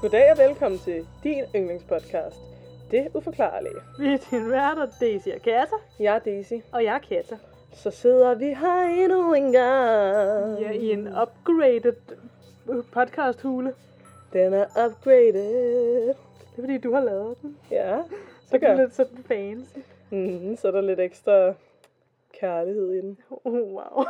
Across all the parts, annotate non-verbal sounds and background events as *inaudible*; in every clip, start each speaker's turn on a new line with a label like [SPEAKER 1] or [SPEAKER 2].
[SPEAKER 1] Goddag og velkommen til din yndlingspodcast, Det Uforklarlige.
[SPEAKER 2] Vi er din værter, Daisy og Kata.
[SPEAKER 1] Jeg er Daisy.
[SPEAKER 2] Og jeg er Kata.
[SPEAKER 1] Så sidder vi her endnu en gang.
[SPEAKER 2] Ja, i en upgraded podcast-hule.
[SPEAKER 1] Den er upgraded.
[SPEAKER 2] Det er fordi, du har lavet den.
[SPEAKER 1] Ja,
[SPEAKER 2] Så
[SPEAKER 1] det
[SPEAKER 2] er
[SPEAKER 1] gør.
[SPEAKER 2] lidt sådan fancy.
[SPEAKER 1] Mm, så er der lidt ekstra kærlighed i den. *laughs*
[SPEAKER 2] Oh, wow.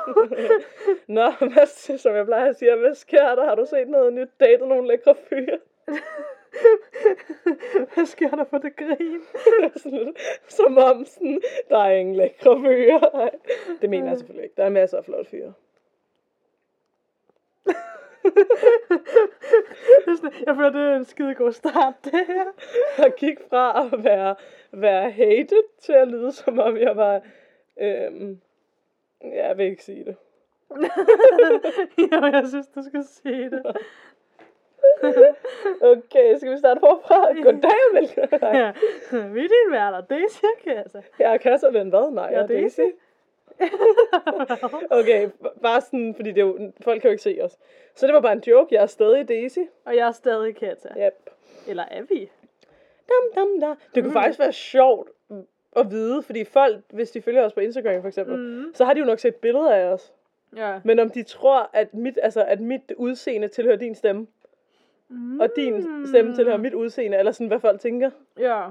[SPEAKER 2] *laughs*
[SPEAKER 1] Nå, hvad, som jeg plejer at sige, hvad sker der? Har du set noget nyt? Datet nogle lækre fyre? *laughs*
[SPEAKER 2] Hvad sker der for det grin? *laughs*
[SPEAKER 1] Sådan som om sådan, der er ingen lækre fyre. Det mener jeg selvfølgelig ikke. Der er masser af flotte fyre. *laughs*
[SPEAKER 2] Jeg føler, det er en skide god start, det her.
[SPEAKER 1] Jeg gik fra at være, være hated til at lyde, som om jeg var... Øhm, ja, jeg vil ikke sige det.
[SPEAKER 2] jo, jeg synes, du skal sige det. *laughs*
[SPEAKER 1] Okay, skal vi starte forfra? Goddag og. *laughs* Nej,
[SPEAKER 2] Ja. Vi er din værter, Daisy og.
[SPEAKER 1] Jeg er Kasser, men hvad? Nej, jeg er
[SPEAKER 2] Ja, Daisy. *laughs*
[SPEAKER 1] Okay, bare sådan, fordi det er jo, folk kan jo ikke se os. Så det var bare en joke. Jeg er stadig Daisy.
[SPEAKER 2] Og jeg er stadig Kata.
[SPEAKER 1] Yep.
[SPEAKER 2] Eller er vi?
[SPEAKER 1] Dam, dam, da. Det kunne faktisk være sjovt at vide, fordi folk, hvis de følger os på Instagram for eksempel,
[SPEAKER 2] Mm.
[SPEAKER 1] så har de jo nok set billeder af os.
[SPEAKER 2] Ja.
[SPEAKER 1] Men om de tror, at mit, altså, at mit udseende tilhører din stemme,
[SPEAKER 2] Mm.
[SPEAKER 1] og din stemme tilhører mit udseende, eller sådan, hvad folk tænker.
[SPEAKER 2] Ja.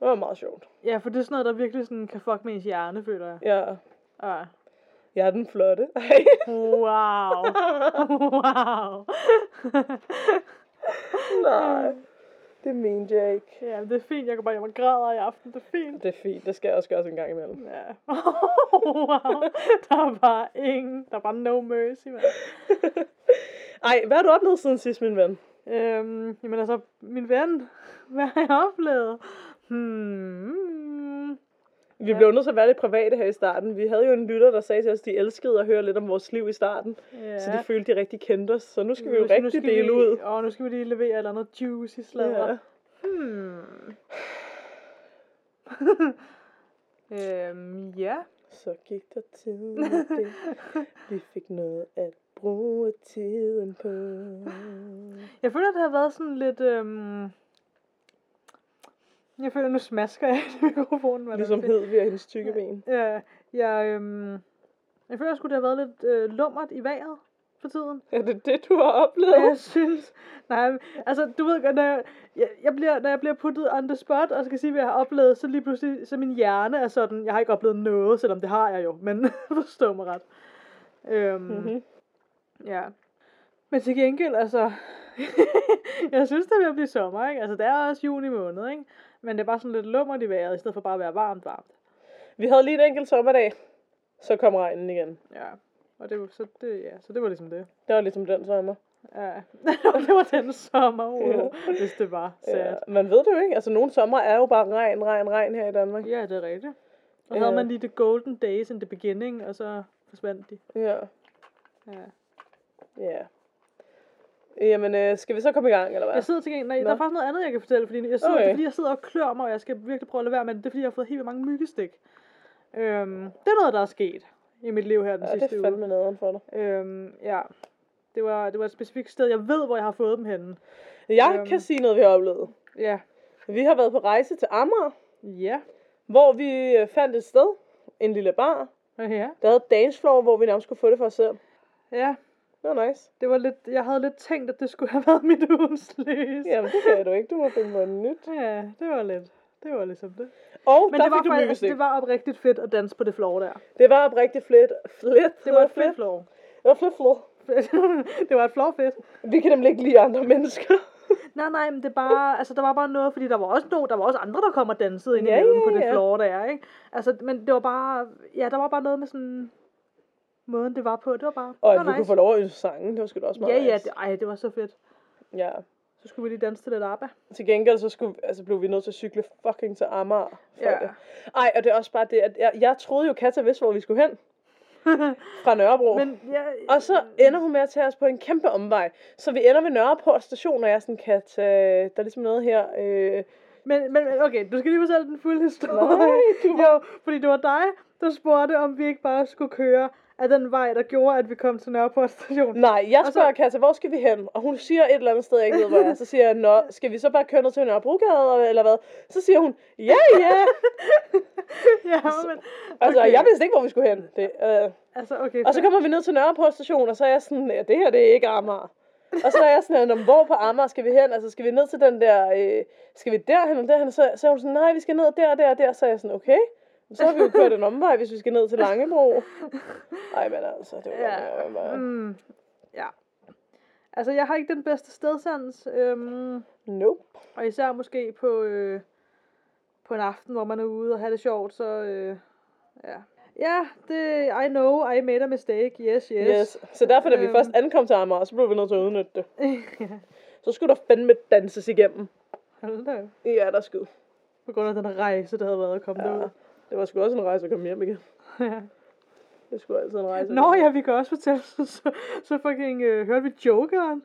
[SPEAKER 1] Det var meget sjovt.
[SPEAKER 2] Ja, for det er sådan noget, der virkelig sådan kan fuck med ens hjerne, føler jeg.
[SPEAKER 1] Ja,
[SPEAKER 2] Ja.
[SPEAKER 1] jeg er den flotte. *laughs*
[SPEAKER 2] Wow. wow.
[SPEAKER 1] Nej, det mener jeg ikke.
[SPEAKER 2] ja, det er fint. Jeg går bare hjem og græder i aften. Det er fint.
[SPEAKER 1] Det er fint, det skal jeg også gøres en gang imellem.
[SPEAKER 2] Ja. *laughs* wow. Der er bare ingen. Der er bare no mercy, mand. *laughs*
[SPEAKER 1] Ej, hvad har du oplevet siden sidst, min ven?
[SPEAKER 2] Øhm, jamen altså, min ven. *laughs* Hvad har jeg oplevet? Hmm.
[SPEAKER 1] Vi
[SPEAKER 2] Ja.
[SPEAKER 1] blev nødt til at være lidt private her i starten. Vi havde jo en lytter, der sagde til os, at de elskede at høre lidt om vores liv i starten.
[SPEAKER 2] Ja.
[SPEAKER 1] Så de følte, de rigtig kendte os. Så nu skal vi jo
[SPEAKER 2] Nu- nu
[SPEAKER 1] rigtig
[SPEAKER 2] skal
[SPEAKER 1] dele
[SPEAKER 2] vi,
[SPEAKER 1] ud.
[SPEAKER 2] Og nu skal vi lige levere et eller andet juicy sladder.
[SPEAKER 1] Ja.
[SPEAKER 2] Hmm. *laughs* øhm, ja.
[SPEAKER 1] Så gik der tid. Vi fik noget at bruge tiden på.
[SPEAKER 2] Jeg føler, det har været sådan lidt... Øhm... Jeg føler, nu smasker jeg *laughs* i mikrofonen.
[SPEAKER 1] Ligesom hed vi af hendes tykke ben.
[SPEAKER 2] Ja, jeg, øhm... jeg føler, sgu, det har været lidt øh, lummert i vejret for tiden.
[SPEAKER 1] Er det det, du har oplevet?
[SPEAKER 2] Og jeg synes... Nej, altså, du ved godt, når jeg, jeg, jeg, bliver, når jeg bliver puttet on the spot, og skal sige, hvad jeg har oplevet, så lige pludselig, så min hjerne er sådan, jeg har ikke oplevet noget, selvom det har jeg jo, men *laughs* forstå mig ret. Øhm,
[SPEAKER 1] Mm-hmm.
[SPEAKER 2] Ja. Men til gengæld, altså, *laughs* jeg synes, det er ved at blive sommer, ikke? Altså, det er også juni måned, ikke? Men det er bare sådan lidt lummert i vejret, i stedet for bare at være varmt, varmt.
[SPEAKER 1] Vi havde lige en enkelt sommerdag. Så kom regnen igen.
[SPEAKER 2] Ja. Og det var, så, det, ja, så det var ligesom det.
[SPEAKER 1] Det var ligesom den sommer.
[SPEAKER 2] Ja. *laughs* Det var den sommer, wow,
[SPEAKER 1] Ja.
[SPEAKER 2] hvis det var sad.
[SPEAKER 1] Ja, man ved det jo ikke. Altså, nogle sommer er jo bare regn, regn, regn her i Danmark.
[SPEAKER 2] Ja, det er rigtigt. Og så
[SPEAKER 1] Ja.
[SPEAKER 2] havde man lige the golden days in the beginning, og så forsvandt de.
[SPEAKER 1] Ja,
[SPEAKER 2] Ja.
[SPEAKER 1] Ja. Jamen, øh, skal vi så komme i gang, eller hvad?
[SPEAKER 2] Jeg sidder til gengæld, nej, der
[SPEAKER 1] Nå.
[SPEAKER 2] er faktisk noget andet, jeg kan fortælle, fordi jeg sidder,
[SPEAKER 1] Okay.
[SPEAKER 2] det er, fordi jeg sidder og klør mig, og jeg skal virkelig prøve at lade være med det. Det er, fordi jeg har fået helt mange myggestik. Øhm, det er noget, der er sket i mit liv her den
[SPEAKER 1] Ja, det
[SPEAKER 2] sidste
[SPEAKER 1] er
[SPEAKER 2] uge.
[SPEAKER 1] fandme nederen for dig.
[SPEAKER 2] Øhm, ja. Det var, det var et specifikt sted. Jeg ved, hvor jeg har fået dem henne.
[SPEAKER 1] Jeg
[SPEAKER 2] Øhm.
[SPEAKER 1] kan sige noget, vi har oplevet.
[SPEAKER 2] Ja.
[SPEAKER 1] Vi har været på rejse til Amager,
[SPEAKER 2] Ja.
[SPEAKER 1] hvor vi øh, fandt et sted, en lille bar,
[SPEAKER 2] Ja.
[SPEAKER 1] der havde dance floor, hvor vi nærmest skulle få det for os selv.
[SPEAKER 2] Ja.
[SPEAKER 1] Det var nice.
[SPEAKER 2] Det var lidt, jeg havde lidt tænkt, at det skulle have *laughs* været mit ugens lys.
[SPEAKER 1] Jamen, det kan du ikke. Du må finde på nyt.
[SPEAKER 2] Ja, det var lidt. Det var ligesom det.
[SPEAKER 1] Og
[SPEAKER 2] Men
[SPEAKER 1] der
[SPEAKER 2] det var,
[SPEAKER 1] fik du
[SPEAKER 2] faktisk, det var oprigtigt fedt at danse på det floor der.
[SPEAKER 1] Det var oprigtigt flit. Flit.
[SPEAKER 2] Det var et fedt floor.
[SPEAKER 1] Det var flit, flit.
[SPEAKER 2] det var et floor fedt.
[SPEAKER 1] Vi kan nemlig ikke lide andre mennesker. *laughs*
[SPEAKER 2] Nej, nej, men det bare, altså der var bare noget, fordi der var også nogen, der var også andre, der kom og dansede ind
[SPEAKER 1] Ja,
[SPEAKER 2] imellem
[SPEAKER 1] ja,
[SPEAKER 2] på det
[SPEAKER 1] ja.
[SPEAKER 2] floor der, ikke? Altså, men det var bare, ja, der var bare noget med sådan, måden det var på, det var bare,
[SPEAKER 1] Og at vi kunne få lov at øve sangen, det var sgu da også meget
[SPEAKER 2] Ja, ja,
[SPEAKER 1] nice.
[SPEAKER 2] det, ej, det var så fedt.
[SPEAKER 1] ja.
[SPEAKER 2] Så skulle vi lige danse til lidt ABBA.
[SPEAKER 1] Til gengæld så skulle, altså, blev vi nødt til at cykle fucking til Amager. For
[SPEAKER 2] Ja.
[SPEAKER 1] det. Ej, og det er også bare det, at jeg, jeg troede jo, Katja vidste, hvor vi skulle hen. *laughs* Fra Nørrebro.
[SPEAKER 2] Men ja,
[SPEAKER 1] Og så ender hun med at tage os på en kæmpe omvej. Så vi ender ved Nørreport station, og jeg er sådan, Katja, der er ligesom noget her. Øh,
[SPEAKER 2] Men, men okay, du skal lige fortælle den fulde historie.
[SPEAKER 1] Nej, du var-
[SPEAKER 2] Jo, fordi det var dig, der spurgte, om vi ikke bare skulle køre af den vej, der gjorde, at vi kom til Nørreport station.
[SPEAKER 1] Nej, jeg
[SPEAKER 2] Og så-
[SPEAKER 1] spørger Katja, hvor skal vi hen? Og hun siger et eller andet sted, jeg ikke ved, hvor jeg er. Så siger jeg, Nå, skal vi så bare køre ned til Nørrebrogade, eller hvad? Så siger hun, ja, ja. *laughs*
[SPEAKER 2] ja, men...
[SPEAKER 1] Altså,
[SPEAKER 2] okay.
[SPEAKER 1] jeg vidste ikke, hvor vi skulle hen. Det, øh.
[SPEAKER 2] Altså, okay.
[SPEAKER 1] Og så kommer vi ned til Nørreport station, og så er jeg sådan, ja, det her, det er ikke Amager. Og så er jeg sådan, "Nå, men hvor på Amager skal vi hen? Altså, skal vi ned til den der, øh, skal vi derhen og derhen? Så, så er hun sådan, nej, vi skal ned der, der og der. Så er jeg sådan, okay. Så har vi jo kørt en omvej, hvis vi skal ned til Langebro. *laughs* Nej, men altså, det var
[SPEAKER 2] Ja,
[SPEAKER 1] godt, bare...
[SPEAKER 2] mm, ja. Altså, jeg har ikke den bedste stedsans. Øhm,
[SPEAKER 1] Nope.
[SPEAKER 2] og især måske på, øh, på en aften, hvor man er ude og have det sjovt, så... Øh, ja. Ja, det, I know, I made a mistake. Yes, yes.
[SPEAKER 1] Yes. Så derfor, da vi
[SPEAKER 2] Øhm.
[SPEAKER 1] først ankom til Amager, så blev vi nødt til at udnytte det.
[SPEAKER 2] ja. *laughs*
[SPEAKER 1] Så skulle der fandme danses igennem.
[SPEAKER 2] Hold da.
[SPEAKER 1] Ja, der skulle.
[SPEAKER 2] På grund af den rejse, der havde været at komme
[SPEAKER 1] Ja.
[SPEAKER 2] derud.
[SPEAKER 1] Det var sgu også en rejse at komme hjem igen.
[SPEAKER 2] Ja. *laughs*
[SPEAKER 1] Det skulle altid en rejse.
[SPEAKER 2] Nå ja, vi kan også fortælle, så, *laughs* så, så fucking øh, hørte vi Jokeren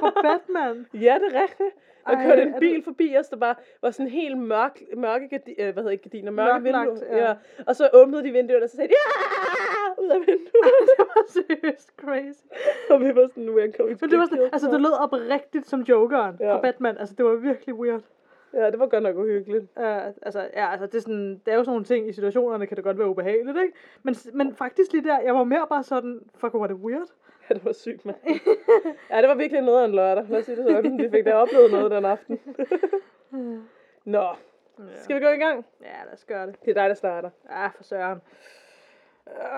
[SPEAKER 2] fra *laughs* Batman.
[SPEAKER 1] Ja, det er rigtigt. Der
[SPEAKER 2] Ej,
[SPEAKER 1] kørte en
[SPEAKER 2] det-
[SPEAKER 1] bil forbi os, der bare var sådan helt mørk, mørke gardi, øh, hvad hedder ikke gardiner, mørke vinduer.
[SPEAKER 2] ja.
[SPEAKER 1] Ja. Og så åbnede de vinduerne, og så sagde de, ja, ud af vinduet.
[SPEAKER 2] det var seriøst crazy.
[SPEAKER 1] og vi var sådan, we're going
[SPEAKER 2] Men det var sådan, altså
[SPEAKER 1] now."
[SPEAKER 2] det lød oprigtigt som Jokeren. Ja. fra Batman. Altså det var virkelig weird.
[SPEAKER 1] Ja, det var godt nok uhyggeligt.
[SPEAKER 2] Uh, altså, ja, altså det, er sådan, det er jo sådan nogle ting i situationerne, kan det godt være ubehageligt, ikke? Men, men faktisk lige der, jeg var mere bare sådan, fuck, hvor var det weird. *laughs*
[SPEAKER 1] Ja, det var sygt, mand. ja, det var virkelig noget af en lørdag. Lad os sige det sådan. Vi fik da oplevet noget den aften. *laughs* Nå, skal vi gå i gang?
[SPEAKER 2] Ja, lad os gøre det.
[SPEAKER 1] Det er dig, der starter.
[SPEAKER 2] Ja, for søren.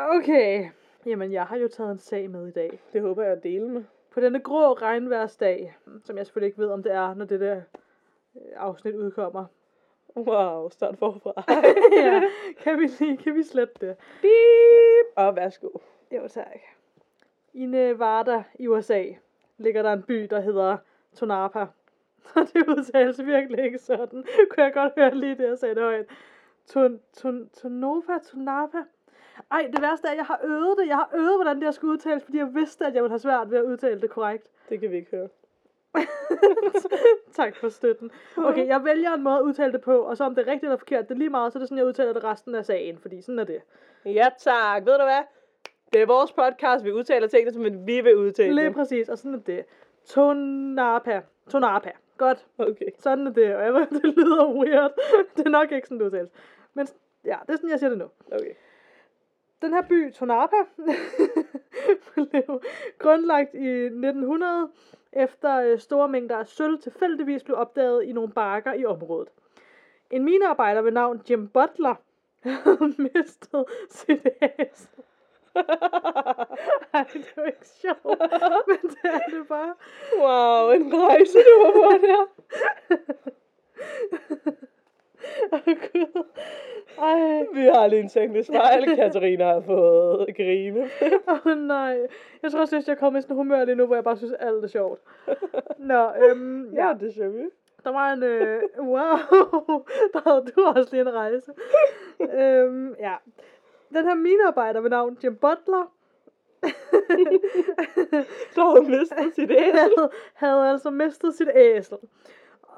[SPEAKER 2] Okay. Jamen, jeg har jo taget en sag med i dag.
[SPEAKER 1] Det håber jeg at dele med.
[SPEAKER 2] På denne grå regnværsdag, som jeg selvfølgelig ikke ved, om det er, når det der afsnit udkommer.
[SPEAKER 1] Wow, start forfra. *laughs*
[SPEAKER 2] ja, kan vi lige, kan vi slette det?
[SPEAKER 1] Beep. Og værsgo.
[SPEAKER 2] Jo, tak. I Nevada i USA ligger der en by, der hedder Tonapa. *laughs* Og det udtales virkelig ikke sådan. Kunne jeg godt høre lige det, jeg sagde det højt. Ton, ton, tonova, Tonapa. Ej, det værste er, at jeg har øvet det. Jeg har øvet, hvordan det her skulle udtales, fordi jeg vidste, at jeg ville have svært ved at udtale det korrekt.
[SPEAKER 1] Det kan vi ikke høre. *laughs*
[SPEAKER 2] tak for støtten. Okay, jeg vælger en måde at udtale det på, og så om det er rigtigt eller forkert, det er lige meget, så er det sådan, jeg udtaler det resten af sagen, fordi sådan er det.
[SPEAKER 1] Ja tak. Ved du hvad? Det er vores podcast. Vi udtaler tingene, som vi vil udtale
[SPEAKER 2] Lige
[SPEAKER 1] dem.
[SPEAKER 2] præcis, og sådan er det. Tonapa. Tonapa. Godt.
[SPEAKER 1] Okay.
[SPEAKER 2] Sådan er det, og jeg ved, *laughs* det lyder weird. *laughs* det er nok ikke sådan, det udtales. Men ja, det er sådan, jeg siger det nu.
[SPEAKER 1] Okay.
[SPEAKER 2] Den her by, Tonapa, blev grundlagt i 1900, efter øh, store mængder af sølv tilfældigvis blev opdaget i nogle bakker i området. En minearbejder ved navn Jim Butler *laughs* havde mistet sit æsel. *laughs* Ej, det jo ikke sjovt, men det er det bare.
[SPEAKER 1] wow, en rejse, du var på der.
[SPEAKER 2] Åh, Gud. Ej,
[SPEAKER 1] Vi har lige en teknisk fejl. Katarina har fået grine.
[SPEAKER 2] åh oh, nej. Jeg tror også, at jeg kommer i sådan en humør lige nu, hvor jeg bare synes, alt er sjovt. Nå, øhm,
[SPEAKER 1] Ja,
[SPEAKER 2] ja.
[SPEAKER 1] det ser vi.
[SPEAKER 2] Der var en, øh, wow, *laughs* der havde du også lige en rejse. øhm, ja. Den her minearbejder ved navn Jim Butler, *laughs*
[SPEAKER 1] Der har mistet sit æsel. *laughs*
[SPEAKER 2] havde, havde altså mistet sit æsel.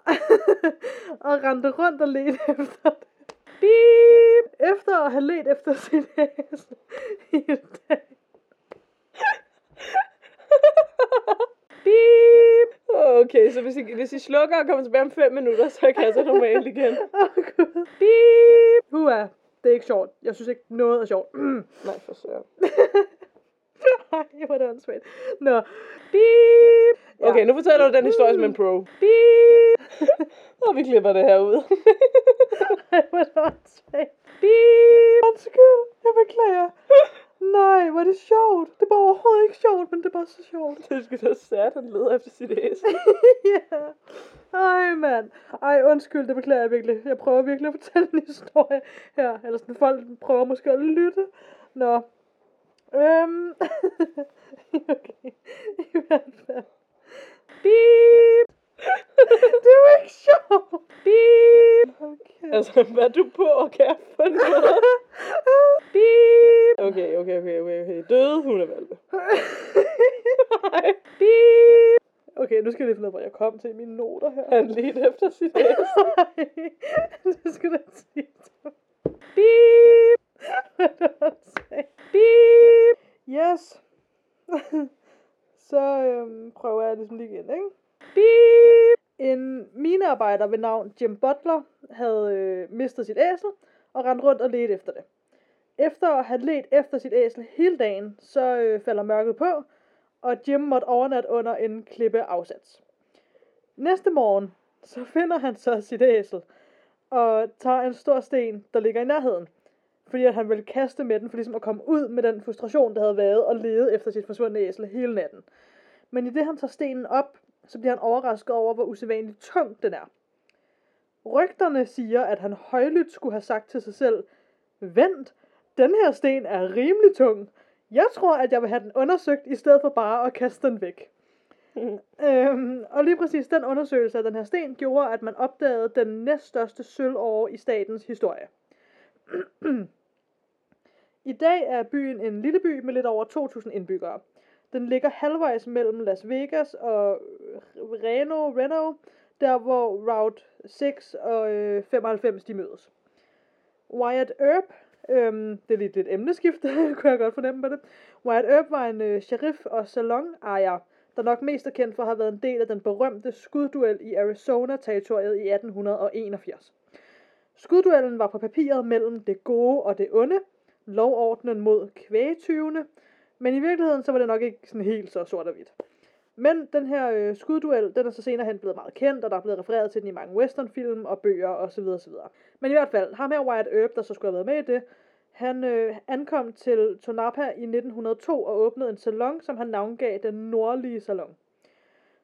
[SPEAKER 2] *laughs* og rendte rundt og ledte *laughs* efter det. Beep. Efter at have let efter sit æsel i et dag. *laughs*
[SPEAKER 1] Beep. Okay, så hvis I, hvis I slukker og kommer tilbage om 5 minutter, så er Katja normalt igen.
[SPEAKER 2] Gud. Beep. Hua, det er ikke sjovt. Jeg synes ikke noget er sjovt. *clears throat*
[SPEAKER 1] Nej, for søren.
[SPEAKER 2] Ej, hvor er det åndssvagt. Nå. Beep.
[SPEAKER 1] Okay, nu fortæller du den historie som en pro. Beep. *laughs* Og vi klipper det her ud.
[SPEAKER 2] Ej, hvor er det åndssvagt. Beep. Undskyld, jeg beklager. Nej, hvor er det sjovt. Det var overhovedet ikke sjovt, men det bare så sjovt.
[SPEAKER 1] Det skulle da sæt, han leder efter sit æsel. *laughs*
[SPEAKER 2] ja. Ej, mand. Ej, undskyld, det beklager jeg virkelig. Jeg prøver virkelig at fortælle en historie her. Eller sådan, folk prøver måske at lytte. Nå. Øhm. *laughs* okay. I hvert fald. Beep. Det er jo ikke sjovt. Beep. Okay.
[SPEAKER 1] Altså, hvad er du på og kan for noget?
[SPEAKER 2] Beep.
[SPEAKER 1] Okay, okay, okay, okay, okay. Døde hundevalpe.
[SPEAKER 2] Beep. Okay, nu skal jeg lige finde med, hvor jeg kom til mine noter her.
[SPEAKER 1] Han lige efter sit æs.
[SPEAKER 2] det skulle da sige.
[SPEAKER 1] Beep. Beep.
[SPEAKER 2] Yes. *laughs* så øhm, prøver jeg ligesom lige igen, ikke?
[SPEAKER 1] Beep.
[SPEAKER 2] En minearbejder ved navn Jim Butler havde øh, mistet sit æsel og rendt rundt og ledte efter det. Efter at have let efter sit æsel hele dagen, så øh, falder mørket på, og Jim måtte overnatte under en klippe afsats. Næste morgen, så finder han så sit æsel, og tager en stor sten, der ligger i nærheden. Fordi at han ville kaste med den, for ligesom at komme ud med den frustration, der havde været, og lede efter sit forsvundne æsel hele natten. Men i det han tager stenen op, så bliver han overrasket over, hvor usædvanligt tung den er. Rygterne siger, at han højlydt skulle have sagt til sig selv, Vent, den her sten er rimelig tung. Jeg tror, at jeg vil have den undersøgt, i stedet for bare at kaste den væk. *laughs* Øhm, og lige præcis den undersøgelse af den her sten gjorde, at man opdagede den næststørste sølvåre i statens historie. *clears throat* I dag er byen en lille by med lidt over 2.000 indbyggere. Den ligger halvvejs mellem Las Vegas og Reno, Reno der hvor Route 6 og øh, 95 de mødes. Wyatt Earp, øhm, det er lidt et emneskift, *laughs* kunne jeg godt fornemme på det. Wyatt Earp var en øh, sheriff og salonejer, der nok mest er kendt for at have været en del af den berømte skudduel i Arizona-territoriet i 1881. Skudduellen var på papiret mellem det gode og det onde, lovordnen mod kvægetyvene, men i virkeligheden så var det nok ikke sådan helt så sort og hvidt. Men den her øh, skudduel, den er så senere hen blevet meget kendt, og der er blevet refereret til den i mange westernfilm og bøger osv. osv. Men i hvert fald, ham her Wyatt Earp, der så skulle have været med i det, han øh, ankom til Tonapa i 1902 og åbnede en salon, som han navngav den nordlige salon.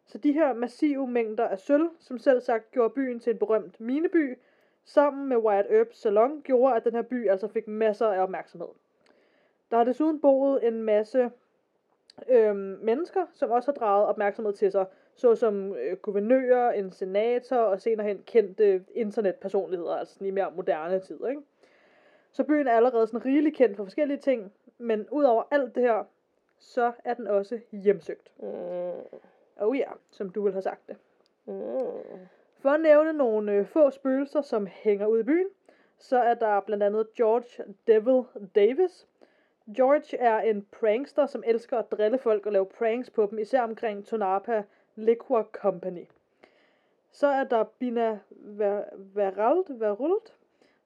[SPEAKER 2] Så de her massive mængder af sølv, som selv sagt gjorde byen til en berømt mineby, sammen med Wyatt Earps salon, gjorde, at den her by altså fik masser af opmærksomhed. Der har desuden boet en masse øhm, mennesker, som også har draget opmærksomhed til sig, såsom øh, guvernører, en senator og senere hen kendte internetpersonligheder, altså sådan i mere moderne tid. Ikke? Så byen er allerede sådan rigeligt kendt for forskellige ting, men udover alt det her, så er den også hjemsøgt.
[SPEAKER 1] Mm.
[SPEAKER 2] Oh ja, som du vil have sagt det.
[SPEAKER 1] Mm.
[SPEAKER 2] For at nævne nogle øh, få spøgelser, som hænger ud i byen, så er der blandt andet George Devil Davis. George er en prankster, som elsker at drille folk og lave pranks på dem, især omkring Tonapa Liquor Company. Så er der Bina Verald, Verult,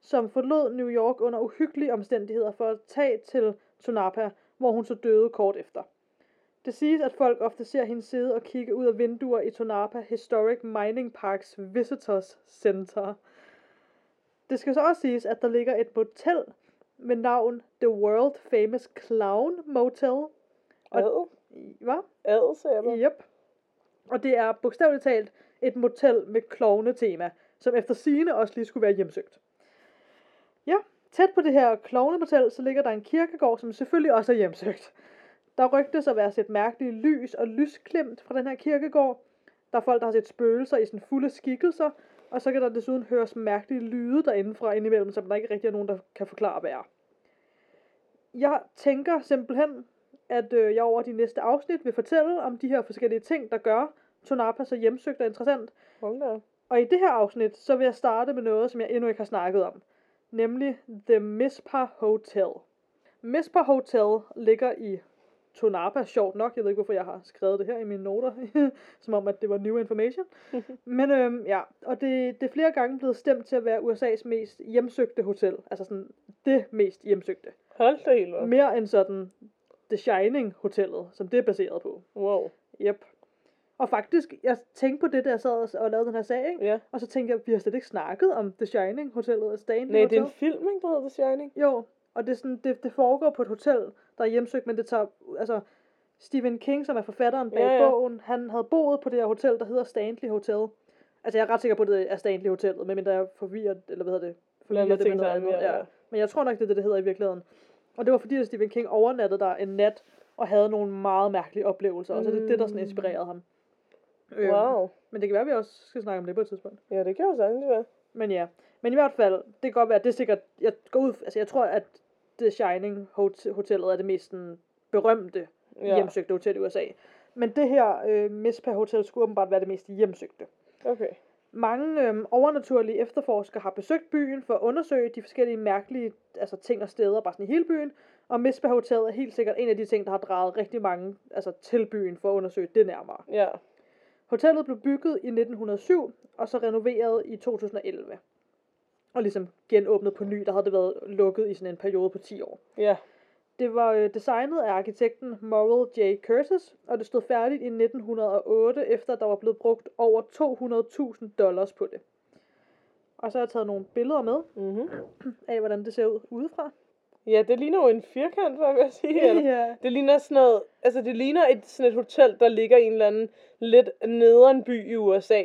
[SPEAKER 2] som forlod New York under uhyggelige omstændigheder for at tage til Tonapa, hvor hun så døde kort efter. Det siges, at folk ofte ser hende sidde og kigge ud af vinduer i Tonapa Historic Mining Parks Visitors Center. Det skal så også siges, at der ligger et motel med navn The World Famous Clown Motel. Og,
[SPEAKER 1] Ad.
[SPEAKER 2] hvad?
[SPEAKER 1] Ad, sagde jeg.
[SPEAKER 2] Yep. Og det er bogstaveligt talt et motel med klovne-tema, som efter sigende også lige skulle være hjemsøgt. Ja, tæt på det her klovnemotel, så ligger der en kirkegård, som selvfølgelig også er hjemsøgt. Der rygtes at være set mærkelige lys og lysklimt fra den her kirkegård. Der er folk, der har set spøgelser i sådan fulde skikkelser, og så kan der desuden høres mærkelige lyde derindefra indimellem, som der ikke rigtig er nogen, der kan forklare, hvad er. Jeg tænker simpelthen, at øh, jeg over de næste afsnit vil fortælle om de her forskellige ting, der gør Tonapa så hjemsøgt og interessant.
[SPEAKER 1] Hold da.
[SPEAKER 2] Og i det her afsnit, så vil jeg starte med noget, som jeg endnu ikke har snakket om. Nemlig The Mispa Hotel. Mispa Hotel ligger i Tonapa, sjovt nok. Jeg ved ikke, hvorfor jeg har skrevet det her i mine noter, *laughs* som om, at det var new information. *laughs* Men øhm, ja, og det, det er flere gange blevet stemt til at være USA's mest hjemsøgte hotel. Altså sådan det mest hjemsøgte.
[SPEAKER 1] Hold da helt op.
[SPEAKER 2] Mere end sådan The Shining hotellet, som det er baseret på.
[SPEAKER 1] Wow.
[SPEAKER 2] Yep. Og faktisk, jeg tænkte på det, da jeg sad og- og lavede den her sag, ikke?
[SPEAKER 1] Ja.
[SPEAKER 2] Og så tænkte jeg, vi har slet ikke snakket om The Shining hotellet af Stanley
[SPEAKER 1] Nej, det
[SPEAKER 2] Hotel.
[SPEAKER 1] er en film, ikke, der hedder The Shining?
[SPEAKER 2] Jo, og det, er sådan, det, det foregår på et hotel, der er hjemsøgt, men det tager, altså, Stephen King, som er forfatteren bag
[SPEAKER 1] Ja,
[SPEAKER 2] ja, bogen, han havde boet på det her hotel, der hedder Stanley Hotel. Altså, jeg er ret sikker på, at det er Stanley Hotellet, medmindre jeg er forvirret, eller hvad hedder det?
[SPEAKER 1] Blander
[SPEAKER 2] Forvirret det med noget andet.
[SPEAKER 1] Ja,
[SPEAKER 2] ja. Men jeg tror nok, det er det, det hedder i virkeligheden. Og det var fordi, at Stephen King overnattede der en nat, og havde nogle meget mærkelige oplevelser, og så er det det, der sådan
[SPEAKER 1] Mm.
[SPEAKER 2] inspirerede ham. Øhm,
[SPEAKER 1] Wow.
[SPEAKER 2] Men det kan være, at vi også skal snakke om det på et tidspunkt.
[SPEAKER 1] Ja, det kan jo sagtens være.
[SPEAKER 2] Men ja, men i hvert fald, det kan godt være, at det er sikkert, jeg går ud, altså jeg tror, at The Shining Hot- Hotellet er det mest sådan, berømte
[SPEAKER 1] ja.
[SPEAKER 2] hjemsøgte hotel i USA. Men det her øh, Mispa Hotel skulle åbenbart være det mest hjemsøgte.
[SPEAKER 1] Okay.
[SPEAKER 2] Mange øhm, overnaturlige efterforskere har besøgt byen for at undersøge de forskellige mærkelige altså, ting og steder, bare sådan i hele byen. Og Mispa Hotel er helt sikkert en af de ting, der har draget rigtig mange altså, til byen for at undersøge det nærmere.
[SPEAKER 1] Ja.
[SPEAKER 2] Hotellet blev bygget i 1907, og så renoveret i 2011. Og ligesom genåbnet på ny, der havde det været lukket i sådan en periode på 10 år.
[SPEAKER 1] Ja.
[SPEAKER 2] Det var øh, designet af arkitekten Morrell J. Curtis, og det stod færdigt i 1908, efter der var blevet brugt over 200.000 dollars på det. Og så har jeg taget nogle billeder med
[SPEAKER 1] Mm-hmm. *clears throat*
[SPEAKER 2] af, hvordan det ser ud udefra.
[SPEAKER 1] Ja, det ligner jo en firkant, hvad vil jeg sige. *laughs* Eller?
[SPEAKER 2] ja.
[SPEAKER 1] Det ligner sådan noget, altså det ligner et, sådan et hotel, der ligger i en eller anden lidt nederen by i USA.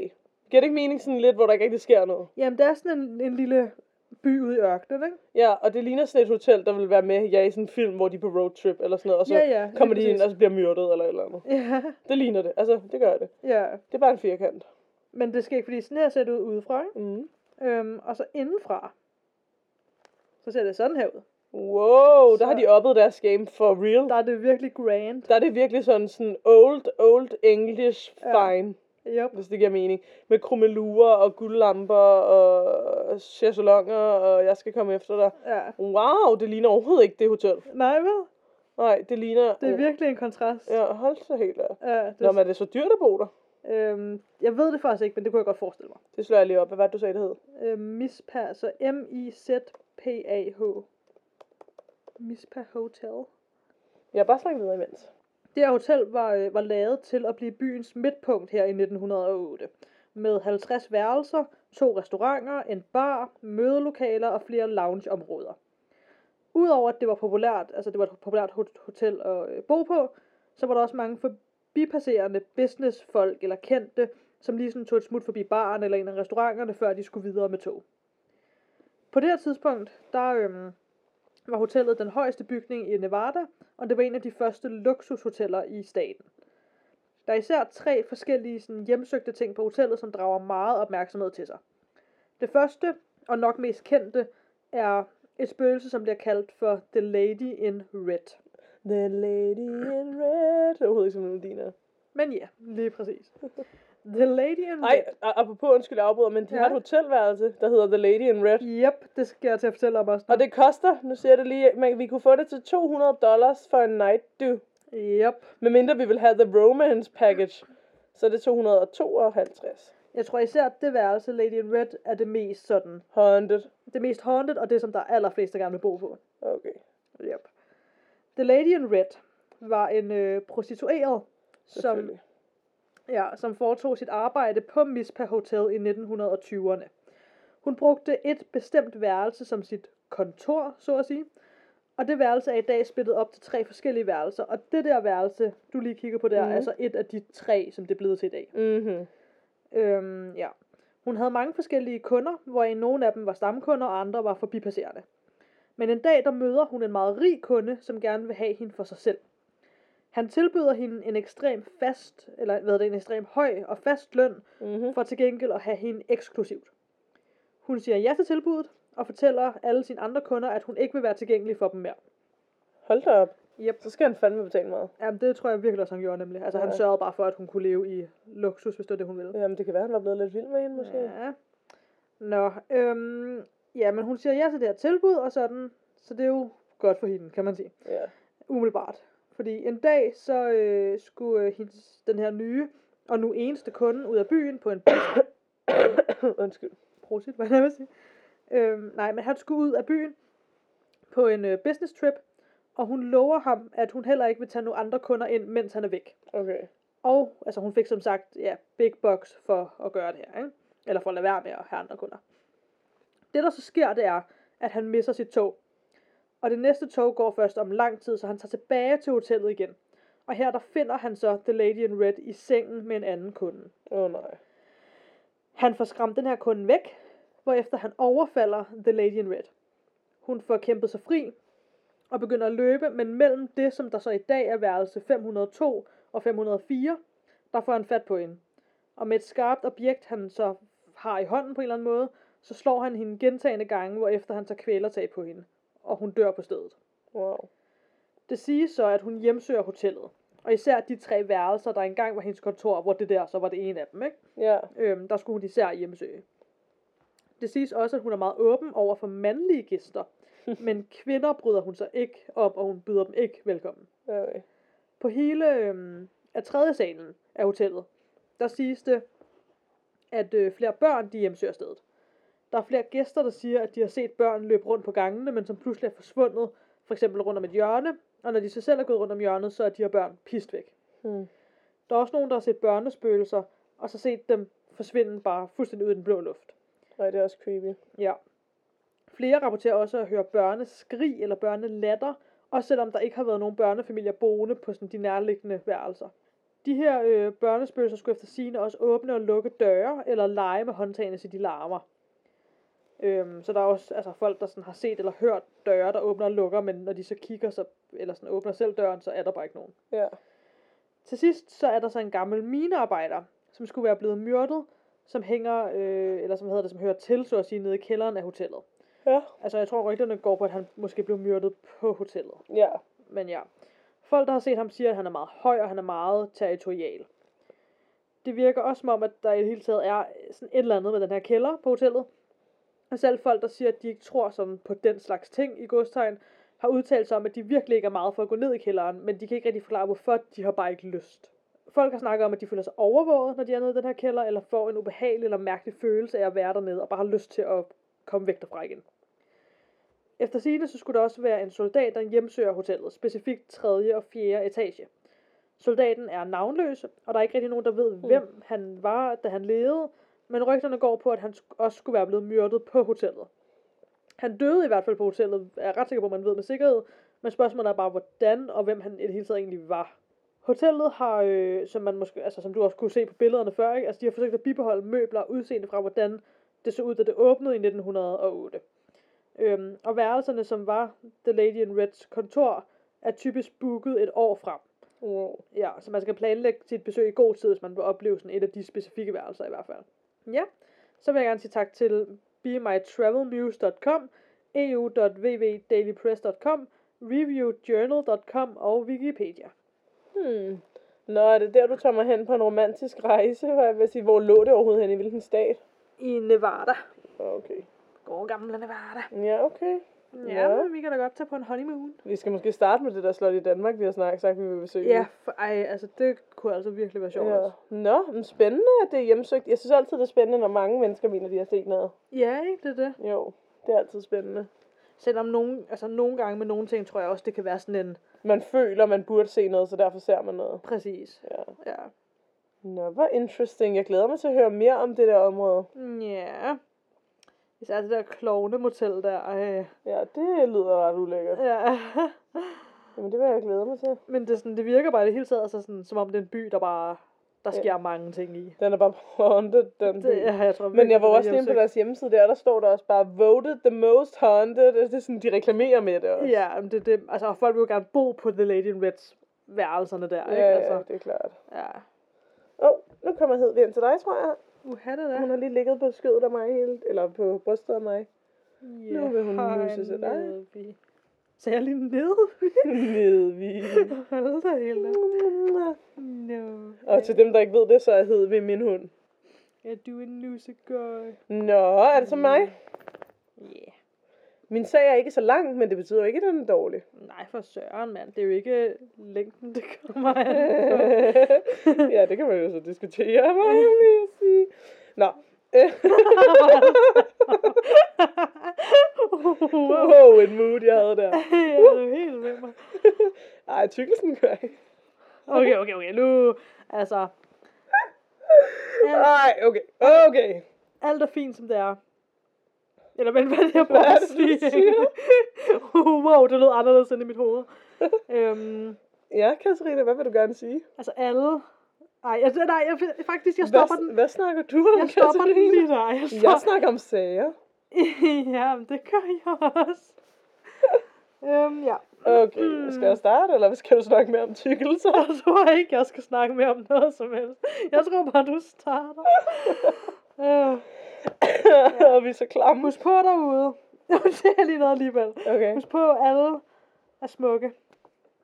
[SPEAKER 1] Giver det ikke mening sådan lidt, hvor der ikke rigtig sker noget?
[SPEAKER 2] Jamen, det er sådan en, en lille by ude i ørkenen, ikke?
[SPEAKER 1] Ja, og det ligner sådan et hotel, der vil være med ja, i sådan en film, hvor de er på roadtrip eller sådan noget, og så
[SPEAKER 2] Ja, ja,
[SPEAKER 1] kommer de ind og så bliver myrdet eller et eller andet.
[SPEAKER 2] Ja,
[SPEAKER 1] Det ligner det, altså det gør det.
[SPEAKER 2] ja.
[SPEAKER 1] Det er bare en firkant.
[SPEAKER 2] Men det skal ikke, fordi sådan her ser det ud udefra, ikke?
[SPEAKER 1] Mm.
[SPEAKER 2] Øhm, og så indenfra, så ser det sådan her ud.
[SPEAKER 1] Wow, der
[SPEAKER 2] Så-
[SPEAKER 1] har de oppet deres game for real.
[SPEAKER 2] Der er det virkelig grand.
[SPEAKER 1] Der er det virkelig sådan, sådan old, old English
[SPEAKER 2] Ja.
[SPEAKER 1] fine,
[SPEAKER 2] Yep.
[SPEAKER 1] hvis det giver mening. Med krummelurer og guldlamper og chaiselonger, og jeg skal komme efter dig.
[SPEAKER 2] Ja.
[SPEAKER 1] Wow, det ligner overhovedet ikke det hotel.
[SPEAKER 2] Nej, vel?
[SPEAKER 1] Nej, det ligner...
[SPEAKER 2] Det er virkelig en kontrast.
[SPEAKER 1] Ja, hold så helt af.
[SPEAKER 2] Ja, det,
[SPEAKER 1] Nå, men er det så dyrt at bo der?
[SPEAKER 2] øhm, jeg ved det faktisk ikke, men det kunne jeg godt forestille mig.
[SPEAKER 1] Det slår jeg lige op. Hvad var det, du sagde, det hed?
[SPEAKER 2] Øhm, Mispa, så M-I-Z-P-A-H. Mispa Hotel.
[SPEAKER 1] Jeg har bare snakket videre imens.
[SPEAKER 2] Det her hotel var, øh, var lavet til at blive byens midtpunkt her i 1908. Med 50 værelser, to restauranter, en bar, mødelokaler og flere loungeområder. Udover at det var populært, altså det var et populært hotel at øh, bo på, så var der også mange forbipasserende businessfolk eller kendte, som lige sådan tog et smut forbi baren eller en af restauranterne, før de skulle videre med tog. På det her tidspunkt, der øhm, var hotellet den højeste bygning i Nevada, og det var en af de første luksushoteller i staten. Der er især tre forskellige sådan, hjemsøgte ting på hotellet, som drager meget opmærksomhed til sig. Det første, og nok mest kendte, er et spøgelse, som bliver kaldt for The Lady in Red.
[SPEAKER 1] The Lady in Red. Det er overhovedet ikke som melodien er.
[SPEAKER 2] Men ja, lige præcis. *laughs* The Lady in
[SPEAKER 1] Ej,
[SPEAKER 2] Red.
[SPEAKER 1] a- apropos undskyld, jeg afbryder, men de
[SPEAKER 2] Ja.
[SPEAKER 1] har et hotelværelse, der hedder The Lady in Red.
[SPEAKER 2] Yep, det skal jeg til at fortælle om også. nu.
[SPEAKER 1] Og det koster, nu siger jeg det lige, men vi kunne få det til 200 dollars for en night, du.
[SPEAKER 2] Yep.
[SPEAKER 1] Medmindre vi vil have The Romance Package, så er det 252.
[SPEAKER 2] Jeg tror især, at det værelse, Lady in Red, er det mest sådan,
[SPEAKER 1] Haunted.
[SPEAKER 2] det mest haunted, og det, som der er allerflest, der gerne vil bo på.
[SPEAKER 1] Okay.
[SPEAKER 2] Yep. The Lady in Red var en øh, prostitueret, som. Ja, som foretog sit arbejde på Mispa Hotel i 1920'erne. Hun brugte et bestemt værelse som sit kontor, så at sige. Og det værelse er i dag splittet op til tre forskellige værelser. Og det der værelse, du lige kigger på der,
[SPEAKER 1] Mhm.
[SPEAKER 2] er altså et af de tre, som det er blevet til i dag.
[SPEAKER 1] Mhm.
[SPEAKER 2] Øhm, ja. Hun havde mange forskellige kunder, hvor nogle af dem var stamkunder, og andre var forbipasserende. Men en dag, der møder hun en meget rig kunde, som gerne vil have hende for sig selv. Han tilbyder hende en ekstrem fast, eller hvad det, en ekstrem høj og fast løn,
[SPEAKER 1] Mhm.
[SPEAKER 2] for til gengæld at have hende eksklusivt. Hun siger ja til tilbuddet, og fortæller alle sine andre kunder, at hun ikke vil være tilgængelig for dem mere.
[SPEAKER 1] Hold da op.
[SPEAKER 2] Yep.
[SPEAKER 1] Så skal han fandme betale meget.
[SPEAKER 2] Jamen, det tror jeg virkelig også, han gjorde nemlig. Altså, han
[SPEAKER 1] Ja.
[SPEAKER 2] sørgede bare for, at hun kunne leve i luksus, hvis det var det, hun ville.
[SPEAKER 1] Jamen, det kan være, han var blevet lidt vild med hende, måske.
[SPEAKER 2] Ja. Nå, øhm, ja, men hun siger ja til det her tilbud, og sådan, så det er jo godt for hende, kan man sige.
[SPEAKER 1] Ja.
[SPEAKER 2] Umiddelbart. Fordi en dag, så øh, skulle øh, hendes, den her nye, og nu eneste kunde ud af byen på en *coughs*
[SPEAKER 1] Undskyld.
[SPEAKER 2] prosit, hvad jeg vil sige. Øhm, nej, men han skulle ud af byen på en øh, business trip, og hun lover ham, at hun heller ikke vil tage nogle andre kunder ind, mens han er væk.
[SPEAKER 1] Okay.
[SPEAKER 2] Og altså, hun fik som sagt ja, big bucks for at gøre det her, ikke? eller for at lade være med at have andre kunder. Det der så sker, det er, at han misser sit tog. Og det næste tog går først om lang tid, så han tager tilbage til hotellet igen. Og her der finder han så The Lady in Red i sengen med en anden kunde.
[SPEAKER 1] Åh oh, nej.
[SPEAKER 2] Han får skræmt den her kunde væk, hvorefter han overfalder The Lady in Red. Hun får kæmpet sig fri og begynder at løbe, men mellem det, som der så i dag er værelse 502 og 504, der får han fat på hende. Og med et skarpt objekt, han så har i hånden på en eller anden måde, så slår han hende gentagende gange, hvorefter han tager kvælertag på hende. Og hun dør på stedet.
[SPEAKER 1] Wow.
[SPEAKER 2] Det siges så, at hun hjemsøger hotellet. Og især de tre værelser, der engang var hendes kontor, hvor det der så var det ene af dem, ikke?
[SPEAKER 1] Ja.
[SPEAKER 2] Øhm, der skulle hun især hjemsøge. Det siges også, at hun er meget åben over for mandlige gæster, *laughs* men kvinder bryder hun sig ikke om, og hun byder dem ikke velkommen.
[SPEAKER 1] Okay.
[SPEAKER 2] På hele øhm, af tredje salen af hotellet, der siges det, at øh, flere børn de hjemsøger stedet. Der er flere gæster, der siger, at de har set børn løbe rundt på gangene, men som pludselig er forsvundet, for eksempel rundt om et hjørne, og når de så selv er gået rundt om hjørnet, så er de her børn pist væk.
[SPEAKER 1] Hmm.
[SPEAKER 2] Der er også nogen, der har set børnespøgelser, og så set dem forsvinde bare fuldstændig ud i den blå luft.
[SPEAKER 1] Nej, det er også creepy.
[SPEAKER 2] Ja. Flere rapporterer også at høre børneskrig eller børnelatter, også selvom der ikke har været nogen børnefamilier boende på sådan de nærliggende værelser. De her øh, børnespøgelser skulle efter sigende også åbne og lukke døre, eller lege med håndtagene, så de larmer. Øhm, så der er også altså, folk, der sådan har set eller hørt døre, der åbner og lukker, men når de så kigger, så, eller sådan åbner selv døren, så er der bare ikke nogen.
[SPEAKER 1] Ja.
[SPEAKER 2] Til sidst så er der så en gammel minearbejder, som skulle være blevet myrdet, som hænger, øh, eller som hedder det, som hører til, så at sige, nede i kælderen af hotellet.
[SPEAKER 1] Ja.
[SPEAKER 2] Altså, jeg tror rygterne går på, at han måske blev myrdet på hotellet.
[SPEAKER 1] Ja.
[SPEAKER 2] Men ja. Folk, der har set ham, siger, at han er meget høj, og han er meget territorial. Det virker også som om, at der i det hele taget er sådan et eller andet med den her kælder på hotellet. Og selv folk, der siger, at de ikke tror sådan på den slags ting i godstegn, har udtalt sig om, at de virkelig ikke er meget for at gå ned i kælderen, men de kan ikke rigtig forklare, hvorfor de har bare ikke lyst. Folk har snakket om, at de føler sig overvåget, når de er nede i den her kælder, eller får en ubehagelig eller mærkelig følelse af at være dernede, og bare har lyst til at komme væk derfra igen. Efter sigende, så skulle der også være en soldat, der hjemsøger hotellet, specifikt 3. og 4. etage. Soldaten er navnløs, og der er ikke rigtig nogen, der ved, hvem han var, da han levede, men rygterne går på, at han også skulle være blevet myrdet på hotellet. Han døde i hvert fald på hotellet, er jeg ret sikker på, at man ved med sikkerhed, men spørgsmålet er bare, hvordan og hvem han i det hele taget egentlig var. Hotellet har, øh, som man måske, altså som du også kunne se på billederne før, ikke? altså de har forsøgt at bibeholde møbler og udseende fra, hvordan det så ud, da det åbnede i 1908. Øhm, og værelserne, som var The Lady in Reds kontor, er typisk booket et år frem.
[SPEAKER 1] Wow.
[SPEAKER 2] Ja, så man skal planlægge sit besøg i god tid, hvis man vil opleve sådan et af de specifikke værelser i hvert fald. Ja, så vil jeg gerne sige tak til bemytravelmuse.com, eu.vvdailypress.com, reviewjournal.com og Wikipedia.
[SPEAKER 1] Hmm. Nå, er det der, du tager mig hen på en romantisk rejse? Hvad jeg vil sige, hvor lå det overhovedet hen? I hvilken stat?
[SPEAKER 2] I Nevada.
[SPEAKER 1] Okay.
[SPEAKER 2] God gamle Nevada.
[SPEAKER 1] Ja, okay.
[SPEAKER 2] Ja,
[SPEAKER 1] Ja.
[SPEAKER 2] vi kan da godt tage på en honeymoon.
[SPEAKER 1] Vi skal måske starte med det der slot i Danmark, vi har snakket sagt, vi vil besøge.
[SPEAKER 2] Ja, for, ej, altså det kunne altså virkelig være sjovt.
[SPEAKER 1] Ja.
[SPEAKER 2] også.
[SPEAKER 1] Nå, men spændende, at det er hjemsøgt. Jeg synes altid, det er spændende, når mange mennesker mener, de har set noget.
[SPEAKER 2] Ja, ikke det er det.
[SPEAKER 1] Jo, det er altid spændende.
[SPEAKER 2] Selvom nogen, altså nogle gange med nogle ting, tror jeg også, det kan være sådan en...
[SPEAKER 1] Man føler, man burde se noget, så derfor ser man noget.
[SPEAKER 2] Præcis.
[SPEAKER 1] Ja.
[SPEAKER 2] Ja.
[SPEAKER 1] Nå, hvor interesting. Jeg glæder mig til at høre mere om det der område.
[SPEAKER 2] Ja. Især det der klovnemotel der. Ej.
[SPEAKER 1] Ja, det lyder ret ulækkert.
[SPEAKER 2] Ja. *laughs*
[SPEAKER 1] Jamen, det vil jeg glæde mig til.
[SPEAKER 2] Men det, sådan, det virker bare i det hele taget, altså sådan, som om det er en by, der bare der
[SPEAKER 1] Ja.
[SPEAKER 2] sker mange ting i.
[SPEAKER 1] Den er bare haunted, den by.
[SPEAKER 2] Det, ja, jeg tror,
[SPEAKER 1] Men jeg var også inde på deres hjemmeside der, der står der også bare, voted the most haunted. Det er sådan, de reklamerer med det også.
[SPEAKER 2] Ja, men det, det, altså folk vil jo gerne bo på The Lady in Reds værelserne der,
[SPEAKER 1] ja,
[SPEAKER 2] ikke?
[SPEAKER 1] ja,
[SPEAKER 2] Altså,
[SPEAKER 1] det er klart.
[SPEAKER 2] ja.
[SPEAKER 1] Åh, oh, nu kommer Hedvig ind til dig, tror jeg.
[SPEAKER 2] Uha, det
[SPEAKER 1] Hun har lige ligget på skødet af mig, hele, eller på brystet af mig.
[SPEAKER 2] Ja,
[SPEAKER 1] Nu vil hun nusse til dig.
[SPEAKER 2] Så jeg lige ned.
[SPEAKER 1] Hedvig.
[SPEAKER 2] Hold da helt. No.
[SPEAKER 1] Og til dem, der ikke ved det, så er Hedvig min hund.
[SPEAKER 2] Er du en nussegøj?
[SPEAKER 1] Nå, er det så mig?
[SPEAKER 2] Yeah.
[SPEAKER 1] Min sag er ikke så lang, men det betyder ikke, at den er dårlig.
[SPEAKER 2] Nej, for søren, mand. Det er jo ikke længden, det kommer an *laughs*
[SPEAKER 1] ja, det kan man jo så diskutere, hvad jeg vil sige. Nå. *laughs* wow, en mood, jeg havde der. *laughs*
[SPEAKER 2] jeg er jo helt med mig.
[SPEAKER 1] Ej, tykkelsen gør ikke.
[SPEAKER 2] Okay, okay, okay. Nu, altså,
[SPEAKER 1] Ej, okay, okay.
[SPEAKER 2] alt er fint, som det er. Eller hvad er det, jeg
[SPEAKER 1] Hvad
[SPEAKER 2] prøver
[SPEAKER 1] er
[SPEAKER 2] at sige? wow, det lød *laughs* anderledes end i mit hoved. *laughs* øhm,
[SPEAKER 1] Ja, Katarina, hvad vil du gerne sige?
[SPEAKER 2] altså alle... Ej, jeg, nej, jeg, faktisk, jeg stopper
[SPEAKER 1] hvad,
[SPEAKER 2] den.
[SPEAKER 1] Hvad snakker du om,
[SPEAKER 2] Jeg stopper den
[SPEAKER 1] Katarina?
[SPEAKER 2] lige der. Jeg
[SPEAKER 1] Jeg
[SPEAKER 2] stopper.
[SPEAKER 1] snakker om sager. *laughs*
[SPEAKER 2] ja, men det gør jeg også. øhm, ja.
[SPEAKER 1] Okay, skal jeg starte, eller skal du snakke mere om tykkelser?
[SPEAKER 2] Jeg tror ikke, jeg skal snakke mere om noget som helst. Jeg tror bare, du starter. øh, *laughs*
[SPEAKER 1] Og vi er så klamme.
[SPEAKER 2] husk på derude. Nu ser jeg lige noget alligevel.
[SPEAKER 1] Okay.
[SPEAKER 2] Husk på, alle er smukke.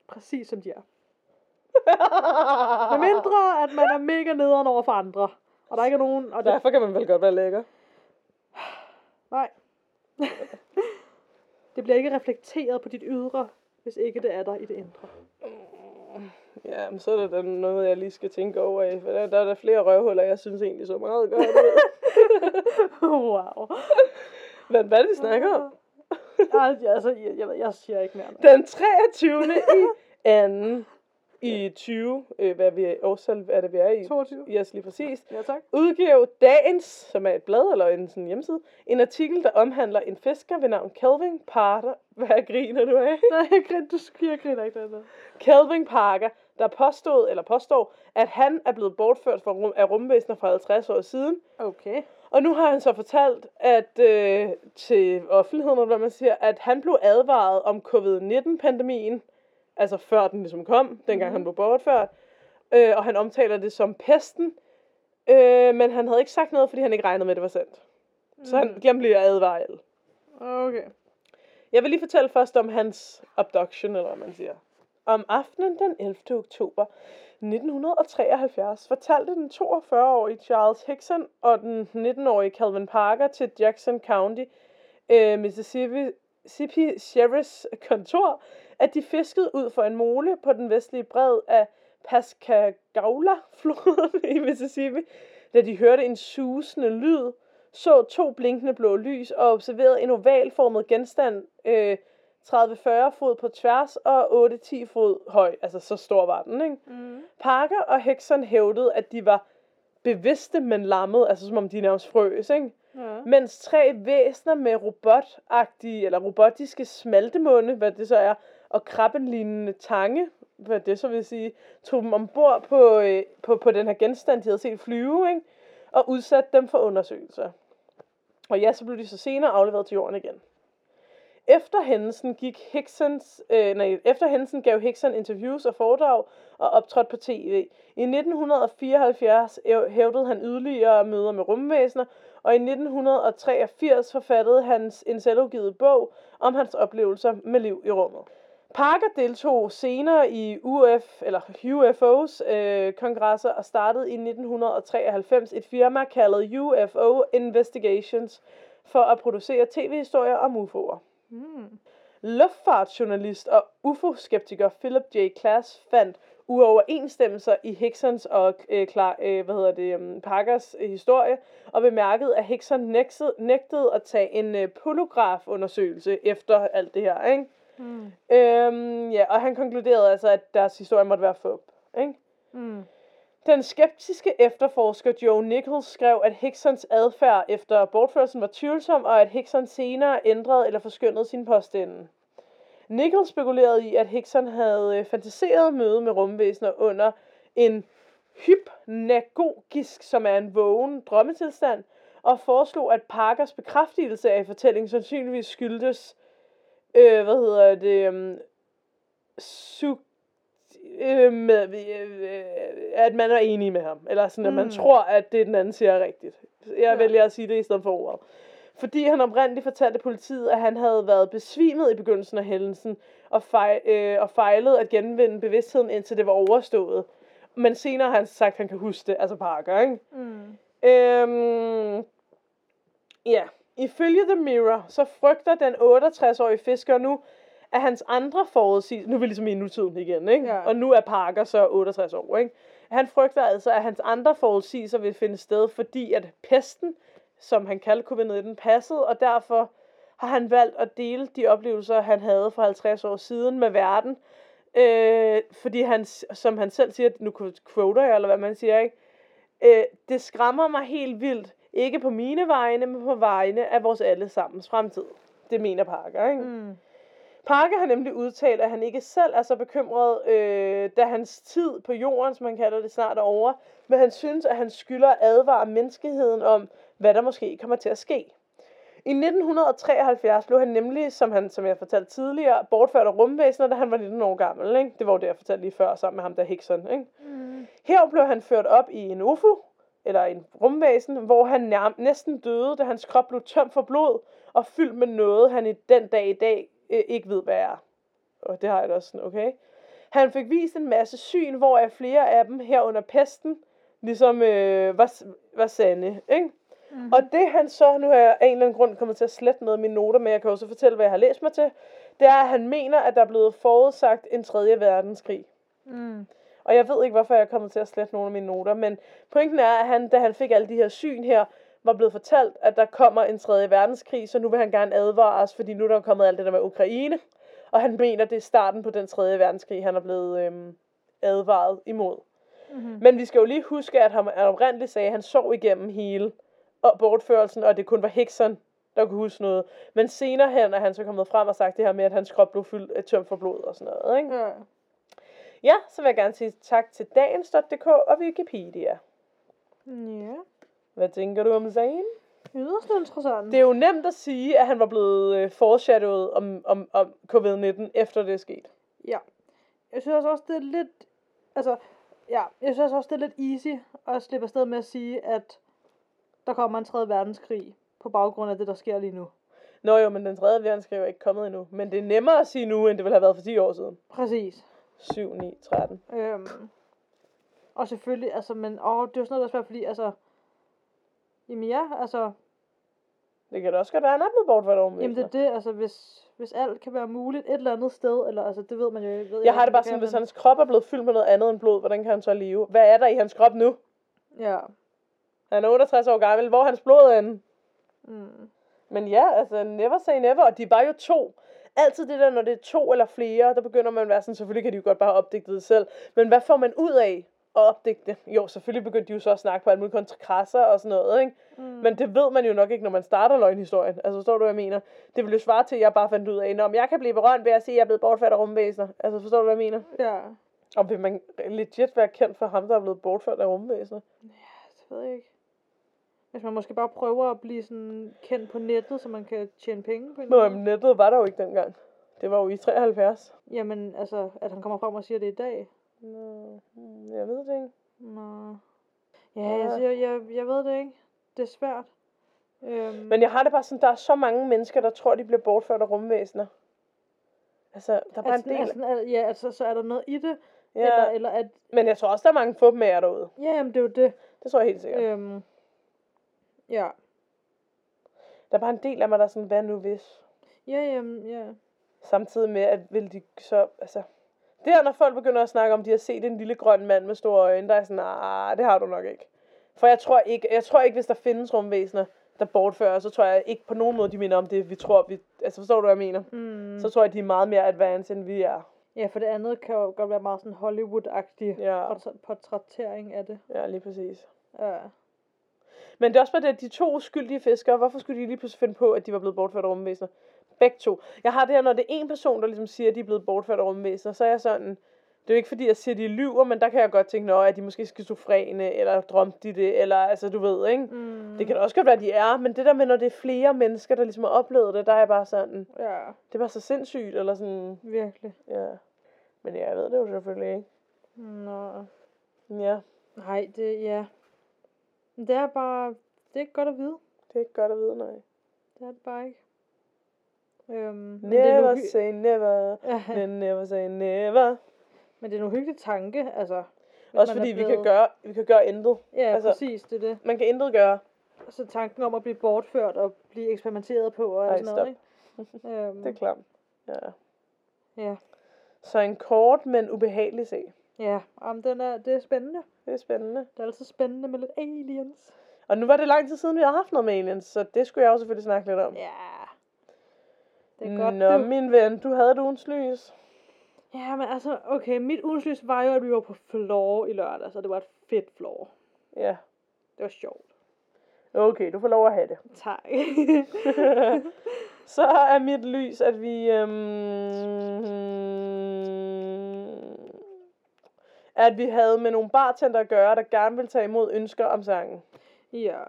[SPEAKER 2] Præcis som de er. *laughs* Med mindre, at man er mega nederen over for andre. Og der ikke er nogen... Og der,
[SPEAKER 1] Derfor kan man vel godt være lækker. *sighs*
[SPEAKER 2] nej. *laughs* det bliver ikke reflekteret på dit ydre, hvis ikke det er der i det indre.
[SPEAKER 1] Ja, men så er det da noget, jeg lige skal tænke over af. For der, der er der flere røvhuller, jeg synes egentlig så meget godt ud.
[SPEAKER 2] wow.
[SPEAKER 1] Hvad er det, vi snakker om?
[SPEAKER 2] Ej, altså, jeg, jeg, jeg siger ikke mere.
[SPEAKER 1] Den 23. i anden i 20, øh, hvad vi årstal er det, vi er i?
[SPEAKER 2] 22.
[SPEAKER 1] Yes, lige præcis.
[SPEAKER 2] Ja, tak.
[SPEAKER 1] udgiver Dagens, som er et blad eller en sådan hjemmeside, en artikel, der omhandler en fisker ved navn Kelvin Parker. Hvad griner du af?
[SPEAKER 2] Nej, jeg griner, du sk- jeg griner ikke der.
[SPEAKER 1] Kelvin Parker, der påstod, eller påstår, at han er blevet bortført fra rum, af rumvæsener for 50 år siden.
[SPEAKER 2] Okay.
[SPEAKER 1] Og nu har han så fortalt at øh, til offentligheden, eller hvad man siger, at han blev advaret om covid-19-pandemien, altså før den ligesom kom, dengang mm-hmm. han blev bortført, øh, og han omtaler det som pesten, øh, men han havde ikke sagt noget, fordi han ikke regnede med, at det var sandt. Mm. Så han, han bliver advaret.
[SPEAKER 2] Okay.
[SPEAKER 1] Jeg vil lige fortælle først om hans abduction, eller hvad man siger. Om aftenen den 11. oktober 1973 fortalte den 42-årige Charles Hickson og den 19-årige Calvin Parker til Jackson County, øh, Mississippi, Mississippi Sheriff's kontor, at de fiskede ud for en mole på den vestlige bred af Pascagoula-floden i Mississippi, da de hørte en susende lyd, så to blinkende blå lys og observerede en ovalformet genstand øh, 30-40 fod på tværs og 8-10 fod høj. Altså så stor var den, ikke?
[SPEAKER 2] Mm.
[SPEAKER 1] Parker og Hexon hævdede, at de var bevidste, men lammede, altså som om de nærmest frøs, ikke?
[SPEAKER 2] Ja.
[SPEAKER 1] Mens tre væsner med robotagtige, eller robotiske smaltemunde, hvad det så er, og krabbenlignende tange, hvad det så vil sige, tog dem ombord på, øh, på, på den her genstand, de havde set flyve, ikke? og udsatte dem for undersøgelser. Og ja, så blev de så senere afleveret til jorden igen. Efter hændelsen gik Hicksons, øh, nej, efter hændelsen gav Hickson interviews og foredrag og optrådte på tv. I 1974 hævdede han yderligere møder med rumvæsener, og i 1983 forfattede hans en selvudgivet bog om hans oplevelser med liv i rummet. Parker deltog senere i UF, eller UFO's øh, kongresser og startede i 1993 et firma kaldet UFO Investigations for at producere tv-historier om UFO'er.
[SPEAKER 2] Mm.
[SPEAKER 1] Luftfartsjournalist og UFO-skeptiker Philip J. Klass fandt uoverensstemmelser i Hicksons og øh, klar, øh, hvad hedder det, um, Parkers øh, historie, og bemærkede, at Hickson nægtede, nægtede at tage en øh, polygrafundersøgelse efter alt det her, ikke?
[SPEAKER 2] Mm.
[SPEAKER 1] Øhm, ja, og han konkluderede altså, at deres historie måtte være fup, ikke?
[SPEAKER 2] Mm.
[SPEAKER 1] Den skeptiske efterforsker Joe Nichols skrev, at Hicksons adfærd efter bortførelsen var tvivlsom, og at Hickson senere ændrede eller forskyndede sin påstande. Nichols spekulerede i, at Hickson havde øh, fantaseret møde med rumvæsener under en hypnagogisk, som er en vågen drømmetilstand, og foreslog, at Parkers bekræftelse af fortællingen sandsynligvis skyldtes, øh, hvad hedder det, um, su- øh, med, øh, at man er enig med ham. Eller sådan, at man
[SPEAKER 2] Mm.
[SPEAKER 1] tror, at det, den anden siger er rigtigt. Jeg
[SPEAKER 2] Ja.
[SPEAKER 1] vælger at sige det i stedet for ordet. Fordi han oprindeligt fortalte politiet, at han havde været besvimet i begyndelsen af hændelsen, og, fej, øh, og fejlede at genvinde bevidstheden, indtil det var overstået. Men senere har han sagt, at han kan huske det, altså Parker, ikke?
[SPEAKER 2] Mm.
[SPEAKER 1] Øhm, ja, ifølge The Mirror, så frygter den 68-årige fisker nu, at hans andre forudsigelser, nu er vi ligesom i nutiden igen, ikke?
[SPEAKER 2] Ja.
[SPEAKER 1] og nu er Parker så 68 år, ikke? Han frygter altså, at hans andre forudsigelser vil finde sted, fordi at pesten, som han kaldte covid-19, passede, og derfor har han valgt at dele de oplevelser, han havde for 50 år siden med verden, øh, fordi han, som han selv siger, nu quoter jeg, eller hvad man siger, ikke? Øh, det skræmmer mig helt vildt. Ikke på mine vegne, men på vegne af vores allesammens fremtid. Det mener Parker, ikke? Mm. Parker har nemlig udtalt, at han ikke selv er så bekymret, øh, da hans tid på jorden, som han kalder det, snart er over. Men han synes, at han skylder at advare menneskeheden om, hvad der måske kommer til at ske. I 1973 blev han nemlig, som, han, som jeg fortalte tidligere, bortført af rumvæsener, da han var 19 år gammel. Ikke? Det var jo det, jeg fortalte lige før, sammen med ham der Hickson. Ikke?
[SPEAKER 2] Mm.
[SPEAKER 1] Her blev han ført op i en UFO, eller en rumvæsen, hvor han nærm- næsten døde, da hans krop blev tømt for blod, og fyldt med noget, han i den dag i dag øh, ikke ved, hvad er. Og det har jeg da også sådan, okay. Han fik vist en masse syn, hvor er flere af dem her under pesten, ligesom øh, var, var sande, ikke?
[SPEAKER 2] Mm.
[SPEAKER 1] Og det han så, nu er jeg af en eller anden grund kommet til at slette noget af mine noter, men jeg kan også fortælle, hvad jeg har læst mig til, det er, at han mener, at der er blevet forudsagt en tredje verdenskrig.
[SPEAKER 2] Mm.
[SPEAKER 1] Og jeg ved ikke, hvorfor jeg er kommet til at slette nogle af mine noter, men pointen er, at han, da han fik alle de her syn her, var blevet fortalt, at der kommer en tredje verdenskrig, så nu vil han gerne advare os, fordi nu er der kommet alt det der med Ukraine, og han mener, det er starten på den tredje verdenskrig, han er blevet øhm, advaret imod.
[SPEAKER 2] Mm-hmm.
[SPEAKER 1] Men vi skal jo lige huske, at han, oprindeligt sagde, at han sov igennem hele og bortførelsen, og det kun var Hickson, der kunne huske noget. Men senere hen er han så kommet frem og sagt det her med, at hans krop blev fyldt af tømt for blod og sådan noget. Ikke?
[SPEAKER 2] Ja.
[SPEAKER 1] Ja, så vil jeg gerne sige tak til dagens.dk og Wikipedia.
[SPEAKER 2] Ja.
[SPEAKER 1] Hvad tænker du om sagen?
[SPEAKER 2] Yderst interessant.
[SPEAKER 1] Det er jo nemt at sige, at han var blevet øh, foreshadowet om, om, om covid-19, efter det er sket.
[SPEAKER 2] Ja. Jeg synes også, det er lidt... Altså, ja, jeg synes også, det er lidt easy at slippe afsted med at sige, at der kommer en tredje verdenskrig på baggrund af det, der sker lige nu.
[SPEAKER 1] Nå jo, men den tredje verdenskrig er ikke kommet endnu. Men det er nemmere at sige nu, end det ville have været for 10 år siden.
[SPEAKER 2] Præcis.
[SPEAKER 1] 7, 9, 13.
[SPEAKER 2] Øhm, og selvfølgelig, altså, men åh, det er jo sådan noget, der er svært, fordi, altså, jamen ja, altså,
[SPEAKER 1] Det kan da også godt være, at han er blevet bortført over
[SPEAKER 2] jamen det er det, altså, hvis, hvis alt kan være muligt et eller andet sted, eller, altså, det ved man jo, jeg ved
[SPEAKER 1] Jeg har
[SPEAKER 2] ikke,
[SPEAKER 1] det bare sådan, hvis hans krop er blevet fyldt med noget andet end blod, hvordan kan han så leve? Hvad er der i hans krop nu?
[SPEAKER 2] Ja.
[SPEAKER 1] Han er 68 år gammel. Hvor er hans blod henne?
[SPEAKER 2] Mm.
[SPEAKER 1] Men ja, altså never say never. Og de var jo to. Altid det der, når det er to eller flere, der begynder man at være sådan, selvfølgelig kan de jo godt bare opdigte det selv. Men hvad får man ud af at opdigte det? Jo, selvfølgelig begyndte de jo så at snakke på alle mulige kontrakrasser og sådan noget, ikke?
[SPEAKER 2] Mm.
[SPEAKER 1] Men det ved man jo nok ikke, når man starter løgnhistorien. Altså, forstår du, hvad jeg mener? Det vil jo svare til, at jeg bare fandt ud af, om jeg kan blive berømt ved at sige, at jeg er blevet bortført af rumvæsener. Altså, forstår du, hvad jeg mener?
[SPEAKER 2] Ja.
[SPEAKER 1] Og vil man legit være kendt for ham, der er blevet bortført af rumvæsener?
[SPEAKER 2] Det ved jeg ikke. Hvis man måske bare prøver at blive sådan kendt på nettet, så man kan tjene penge på
[SPEAKER 1] Nå, men nettet var der jo ikke dengang. Det var jo i 73.
[SPEAKER 2] Jamen, altså, at han kommer frem og siger det i dag.
[SPEAKER 1] Nå, hmm, jeg ved det ikke.
[SPEAKER 2] Nå. Ja, jeg, siger, jeg, jeg ved det ikke. Det er svært. Øhm,
[SPEAKER 1] Men jeg har det bare sådan, der er så mange mennesker, der tror, de bliver bortført af rumvæsener. Altså, der er bare
[SPEAKER 2] altså,
[SPEAKER 1] en del.
[SPEAKER 2] altså, ja, altså, så er der noget i det.
[SPEAKER 1] ja,
[SPEAKER 2] Eller, eller at,
[SPEAKER 1] men jeg tror også, der er mange fupmager derude.
[SPEAKER 2] ja, jamen, det er jo det.
[SPEAKER 1] Det tror jeg helt sikkert.
[SPEAKER 2] Øhm, ja.
[SPEAKER 1] Der er bare en del af mig, der er sådan, hvad nu hvis?
[SPEAKER 2] Ja, jamen, ja.
[SPEAKER 1] Samtidig med, at vil de så, altså... Det er, når folk begynder at snakke om, de har set en lille grøn mand med store øjne, der er sådan, ah, det har du nok ikke. For jeg tror ikke, jeg tror ikke, hvis der findes rumvæsener, der bortfører, så tror jeg ikke på nogen måde, de mener om det, vi tror, vi... Altså, forstår du, hvad jeg mener?
[SPEAKER 2] Mm.
[SPEAKER 1] Så tror jeg, de er meget mere advanced, end vi er.
[SPEAKER 2] Ja, for det andet kan jo godt være meget sådan Hollywood-agtig
[SPEAKER 1] Ja.
[SPEAKER 2] portræ- portrættering af det.
[SPEAKER 1] Ja, lige præcis.
[SPEAKER 2] Ja.
[SPEAKER 1] Men det er også bare det, at de to uskyldige fiskere, hvorfor skulle de lige pludselig finde på, at de var blevet bortført af rumvæsener? Begge to. Jeg har det her, når det er en person, der ligesom siger, at de er blevet bortført af rumvæsener, så er jeg sådan, det er jo ikke fordi, jeg siger, at de lyver, men der kan jeg godt tænke, at de måske er skizofrene, eller drømte de det, eller altså, du ved, ikke?
[SPEAKER 2] Mm.
[SPEAKER 1] Det kan da også godt være, de er, men det der med, når det er flere mennesker, der ligesom har oplevet det, der er jeg bare sådan,
[SPEAKER 2] Ja,
[SPEAKER 1] det er bare så sindssygt, eller sådan,
[SPEAKER 2] virkelig.
[SPEAKER 1] ja. Men ja, jeg ved det jo selvfølgelig ikke.
[SPEAKER 2] Nå.
[SPEAKER 1] Ja,
[SPEAKER 2] Nej, det, ja. Det er bare, det er ikke godt at vide.
[SPEAKER 1] det er ikke godt at vide, nej.
[SPEAKER 2] Det er det bare ikke. Øhm, men, det er
[SPEAKER 1] Never
[SPEAKER 2] en uhy-
[SPEAKER 1] say never, men never say never.
[SPEAKER 2] men det er en uhyggelig tanke, altså.
[SPEAKER 1] Også fordi vi kan
[SPEAKER 2] blevet-
[SPEAKER 1] gøre, vi kan gøre intet.
[SPEAKER 2] Ja,
[SPEAKER 1] altså-
[SPEAKER 2] altså, præcis, det er det.
[SPEAKER 1] Man kan intet gøre.
[SPEAKER 2] Så tanken om at blive bortført og blive eksperimenteret på og
[SPEAKER 1] Ej,
[SPEAKER 2] sådan noget, ikke? *laughs* Øhm,
[SPEAKER 1] Det er klart. Ja.
[SPEAKER 2] Ja,
[SPEAKER 1] Så en kort, men ubehagelig sag.
[SPEAKER 2] ja. Jamen, den er, det er spændende.
[SPEAKER 1] Det er spændende.
[SPEAKER 2] Det er altid spændende med lidt aliens.
[SPEAKER 1] Og nu var det lang tid siden, vi har haft noget med aliens, så det skulle jeg også selvfølgelig snakke lidt om.
[SPEAKER 2] Ja. Det er godt,
[SPEAKER 1] Nå,
[SPEAKER 2] du.
[SPEAKER 1] min ven, du havde ugens lys.
[SPEAKER 2] Ja, men altså, okay, mit ugenslys var jo, at vi var på floor i lørdag, så det var et fedt floor.
[SPEAKER 1] Ja.
[SPEAKER 2] Det var sjovt.
[SPEAKER 1] Okay, du får lov at have det.
[SPEAKER 2] Tak. *laughs*
[SPEAKER 1] Så er mit lys, at vi... Øhm, at vi havde med nogle bartender at gøre, der gerne ville tage imod ønsker om sangen.
[SPEAKER 2] ja.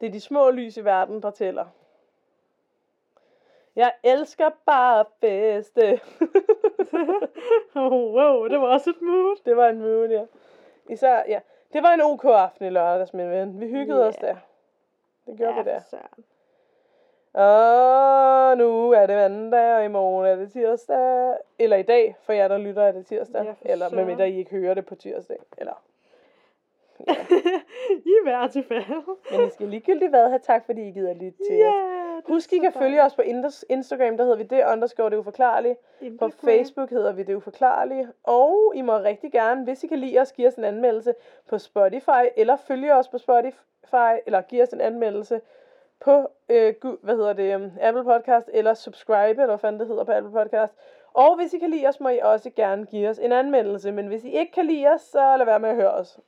[SPEAKER 1] Det er de små lys i verden, der tæller. Jeg elsker bare feste. *laughs*
[SPEAKER 2] oh, wow, det var også et mood.
[SPEAKER 1] det var en mood, ja. Især, ja. Det var en ok aften i lørdags, min ven. Vi hyggede
[SPEAKER 2] Ja.
[SPEAKER 1] os der. Det gjorde
[SPEAKER 2] ja,
[SPEAKER 1] vi der. Og nu er det mandag, og i morgen er det tirsdag. Eller i dag, for jer, der lytter, er det tirsdag.
[SPEAKER 3] Ja,
[SPEAKER 1] eller
[SPEAKER 3] søren.
[SPEAKER 1] medmindre I ikke hører det på tirsdag. Eller. *laughs*
[SPEAKER 3] I hver tilfælde.
[SPEAKER 1] Men I skal ligegyldigt hvad have tak, fordi I gider lytte til
[SPEAKER 3] Ja,
[SPEAKER 1] os. Husk, I kan følge os på Instagram, der hedder vi det underscore det uforklarlige. På. Facebook hedder vi det uforklarlige. Og I må rigtig gerne, hvis I kan lide os, give os en anmeldelse på Spotify, eller følge os på Spotify, eller give os en anmeldelse på, øh, hvad hedder det, um, Apple Podcast, eller subscribe, eller hvad fanden det hedder på Apple Podcast. Og hvis I kan lide os, må I også gerne give os en anmeldelse. Men hvis I ikke kan lide os, så lad være med at høre os.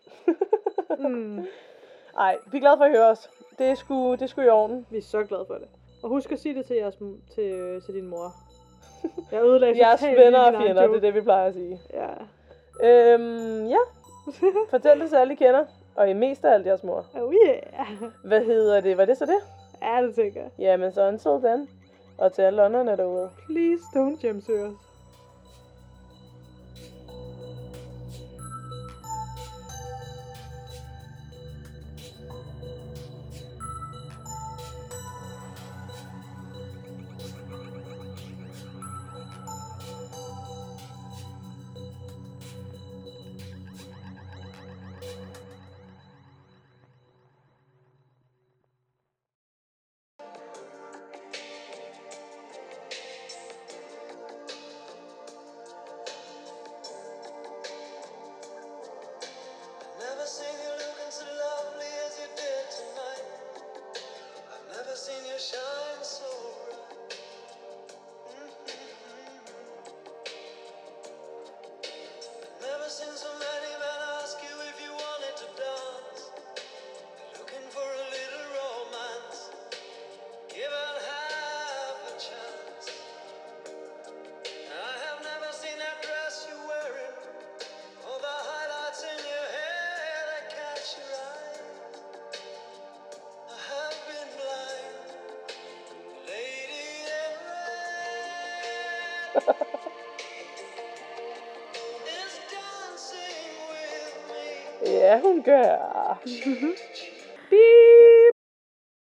[SPEAKER 3] Mm, *laughs*
[SPEAKER 1] Ej, vi er glade for at høre os. Det er sgu, det er sgu i orden.
[SPEAKER 3] vi er så glade for det. Og husk at sige det til, jeres, til, til din mor. *laughs* Jeg ødelagde
[SPEAKER 1] Jeres venner og fjender, det er det, vi plejer at sige.
[SPEAKER 3] Ja.
[SPEAKER 1] Øhm, ja. *laughs* Fortæl det til alle, I kender. Og i mest af alt jeres mor.
[SPEAKER 3] Oh yeah.
[SPEAKER 1] Hvad hedder det? Var det så det?
[SPEAKER 3] Ja, det tænker jeg.
[SPEAKER 1] Jamen, så until then. Og til alle Londonerne derude.
[SPEAKER 3] Please don't hjemsøge os.
[SPEAKER 4] Hon mm-hmm.
[SPEAKER 1] dör.